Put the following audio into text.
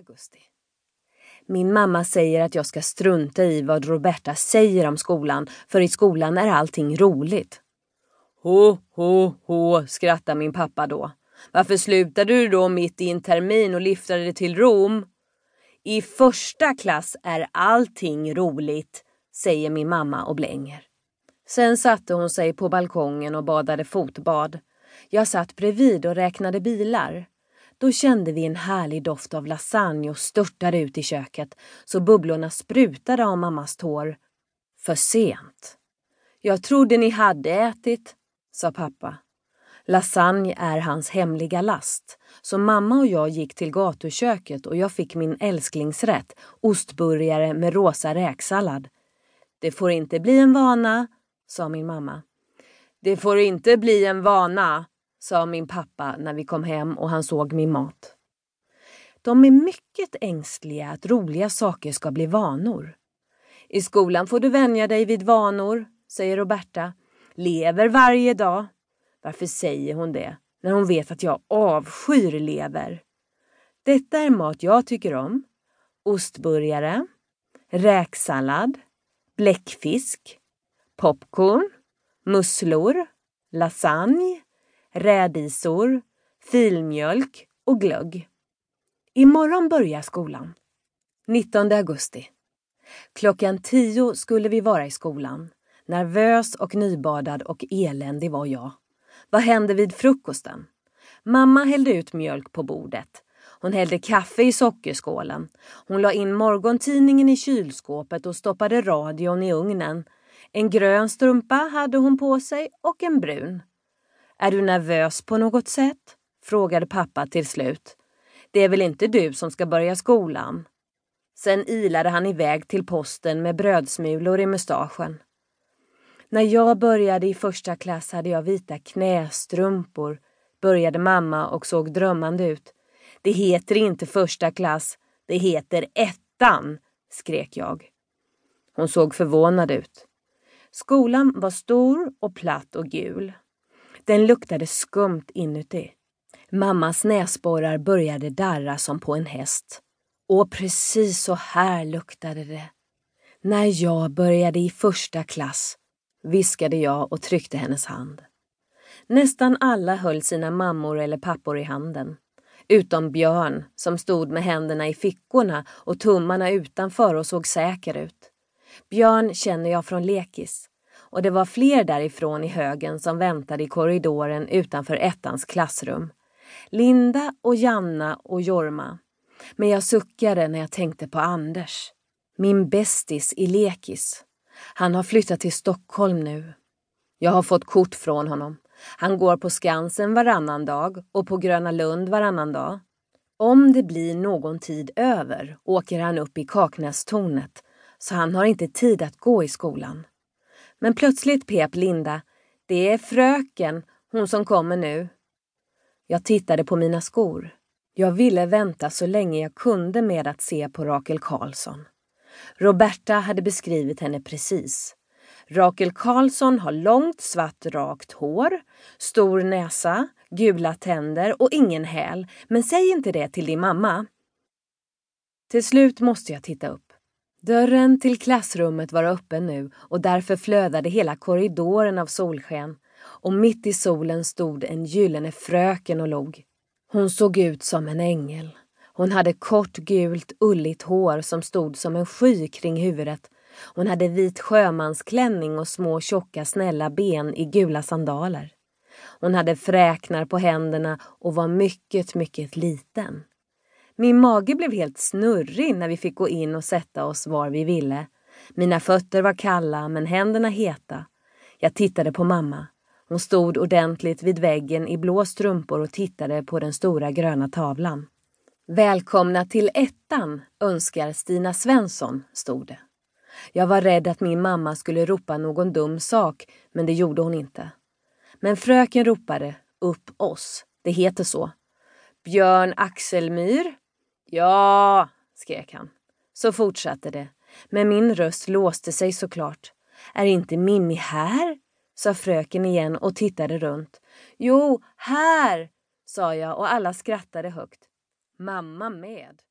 augusti. Min mamma säger att jag ska strunta i vad Roberta säger om skolan, för i skolan är allting roligt. Ho, ho, ho, skrattar min pappa då. Varför slutade du då mitt i en termin och lyftade dig till Rom? I första klass är allting roligt, säger min mamma och blänger. Sen satte hon sig på balkongen och badade fotbad. Jag satt bredvid och räknade bilar. Då kände vi en härlig doft av lasagne och störtade ut i köket så bubblorna sprutade av mammas tår. För sent. Jag trodde ni hade ätit, sa pappa. Lasagne är hans hemliga last, så mamma och jag gick till gatuköket och jag fick min älsklingsrätt, ostburgare med rosa räksallad. Det får inte bli en vana, sa min mamma. Det får inte bli en vana, sa min pappa när vi kom hem och han såg min mat. De är mycket ängsliga att roliga saker ska bli vanor. I skolan får du vänja dig vid vanor, säger Roberta. Lever varje dag. Varför säger hon det när hon vet att jag avskyr lever? Detta är mat jag tycker om. Ostburgare, räksallad, bläckfisk, popcorn, musslor, lasagne, rädisor, filmjölk och glögg. Imorgon börjar skolan. 19 augusti. Klockan tio skulle vi vara i skolan. Nervös och nybadad och eländig var jag. Vad hände vid frukosten? Mamma hällde ut mjölk på bordet. Hon hällde kaffe i sockerskålen. Hon la in morgontidningen i kylskåpet och stoppade radion i ugnen. En grön strumpa hade hon på sig och en brun. Är du nervös på något sätt? frågade pappa till slut. Det är väl inte du som ska börja skolan? Sen ilade han iväg till posten med brödsmulor i mustaschen. När jag började i första klass hade jag vita knästrumpor, började mamma och såg drömmande ut. Det heter inte första klass, det heter ettan, skrek jag. Hon såg förvånad ut. Skolan var stor och platt och gul. Den luktade skumt inuti. Mammas näsborrar började darra som på en häst. Och precis så här luktade det. När jag började i första klass, viskade jag och tryckte hennes hand. Nästan alla höll sina mammor eller pappor i handen. Utom Björn, som stod med händerna i fickorna och tummarna utanför och såg säker ut. Björn känner jag från lekis och det var fler därifrån i högen som väntade i korridoren utanför ettans klassrum. Linda och Janna och Jorma. Men jag suckade när jag tänkte på Anders. Min bästis i lekis. Han har flyttat till Stockholm nu. Jag har fått kort från honom. Han går på Skansen varannan dag och på Gröna Lund varannan dag. Om det blir någon tid över åker han upp i Kaknästornet så han har inte tid att gå i skolan. Men plötsligt pep Linda. Det är fröken, hon som kommer nu. Jag tittade på mina skor. Jag ville vänta så länge jag kunde med att se på Rakel Karlsson. Roberta hade beskrivit henne precis. Rakel Karlsson har långt svart rakt hår, stor näsa, gula tänder och ingen häl. Men säg inte det till din mamma. Till slut måste jag titta upp. Dörren till klassrummet var öppen nu och därför flödade hela korridoren av solsken. Och mitt i solen stod en gyllene fröken och log. Hon såg ut som en ängel. Hon hade kort gult ulligt hår som stod som en sky kring huvudet. Hon hade vit sjömansklänning och små tjocka snälla ben i gula sandaler. Hon hade fräknar på händerna och var mycket, mycket liten. Min mage blev helt snurrig när vi fick gå in och sätta oss var vi ville. Mina fötter var kalla men händerna heta. Jag tittade på mamma. Hon stod ordentligt vid väggen i blå strumpor och tittade på den stora gröna tavlan. Välkomna till ettan önskar Stina Svensson, stod det. Jag var rädd att min mamma skulle ropa någon dum sak, men det gjorde hon inte. Men fröken ropade upp oss, det heter så. Björn Axelmyr, Ja, skrek han. Så fortsatte det, men min röst låste sig såklart. Är inte Mimmi här? sa fröken igen och tittade runt. Jo, här, sa jag och alla skrattade högt. Mamma med.